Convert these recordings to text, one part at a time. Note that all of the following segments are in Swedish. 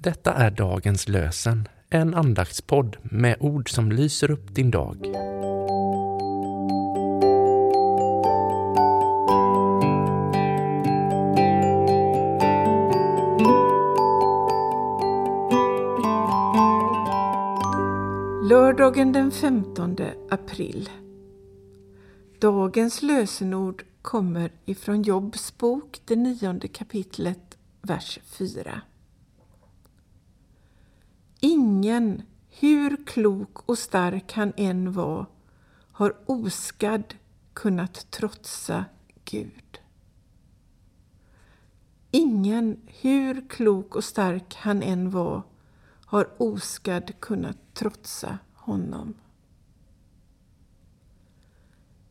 Detta är dagens lösen, en andaktspodd med ord som lyser upp din dag. Lördagen den 15 april. Dagens lösenord kommer ifrån Jobs bok, det nionde kapitlet, vers 4. Ingen, hur klok och stark han än var, har oskadd kunnat trotsa Gud. Ingen, hur klok och stark han än var, har oskadd kunnat trotsa honom.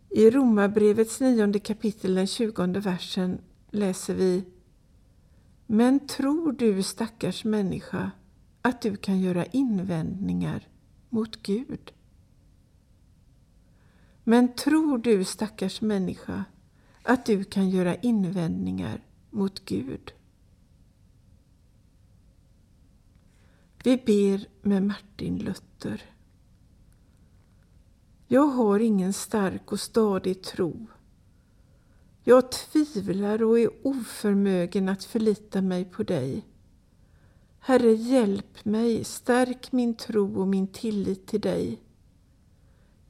I Romarbrevets nionde kapitel, den tjugonde versen, läser vi Men tror du, stackars människa, att du kan göra invändningar mot Gud? Men tror du, stackars människa, att du kan göra invändningar mot Gud? Vi ber med Martin Luther. Jag har ingen stark och stadig tro. Jag tvivlar och är oförmögen att förlita mig på dig. Herre, hjälp mig, stärk min tro och min tillit till dig.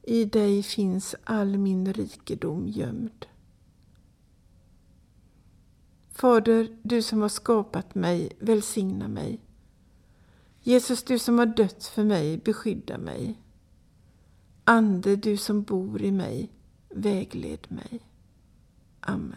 I dig finns all min rikedom gömd. Fader, du som har skapat mig, välsigna mig. Jesus, du som har dött för mig, beskydda mig. Ande, du som bor i mig, vägled mig. Amen.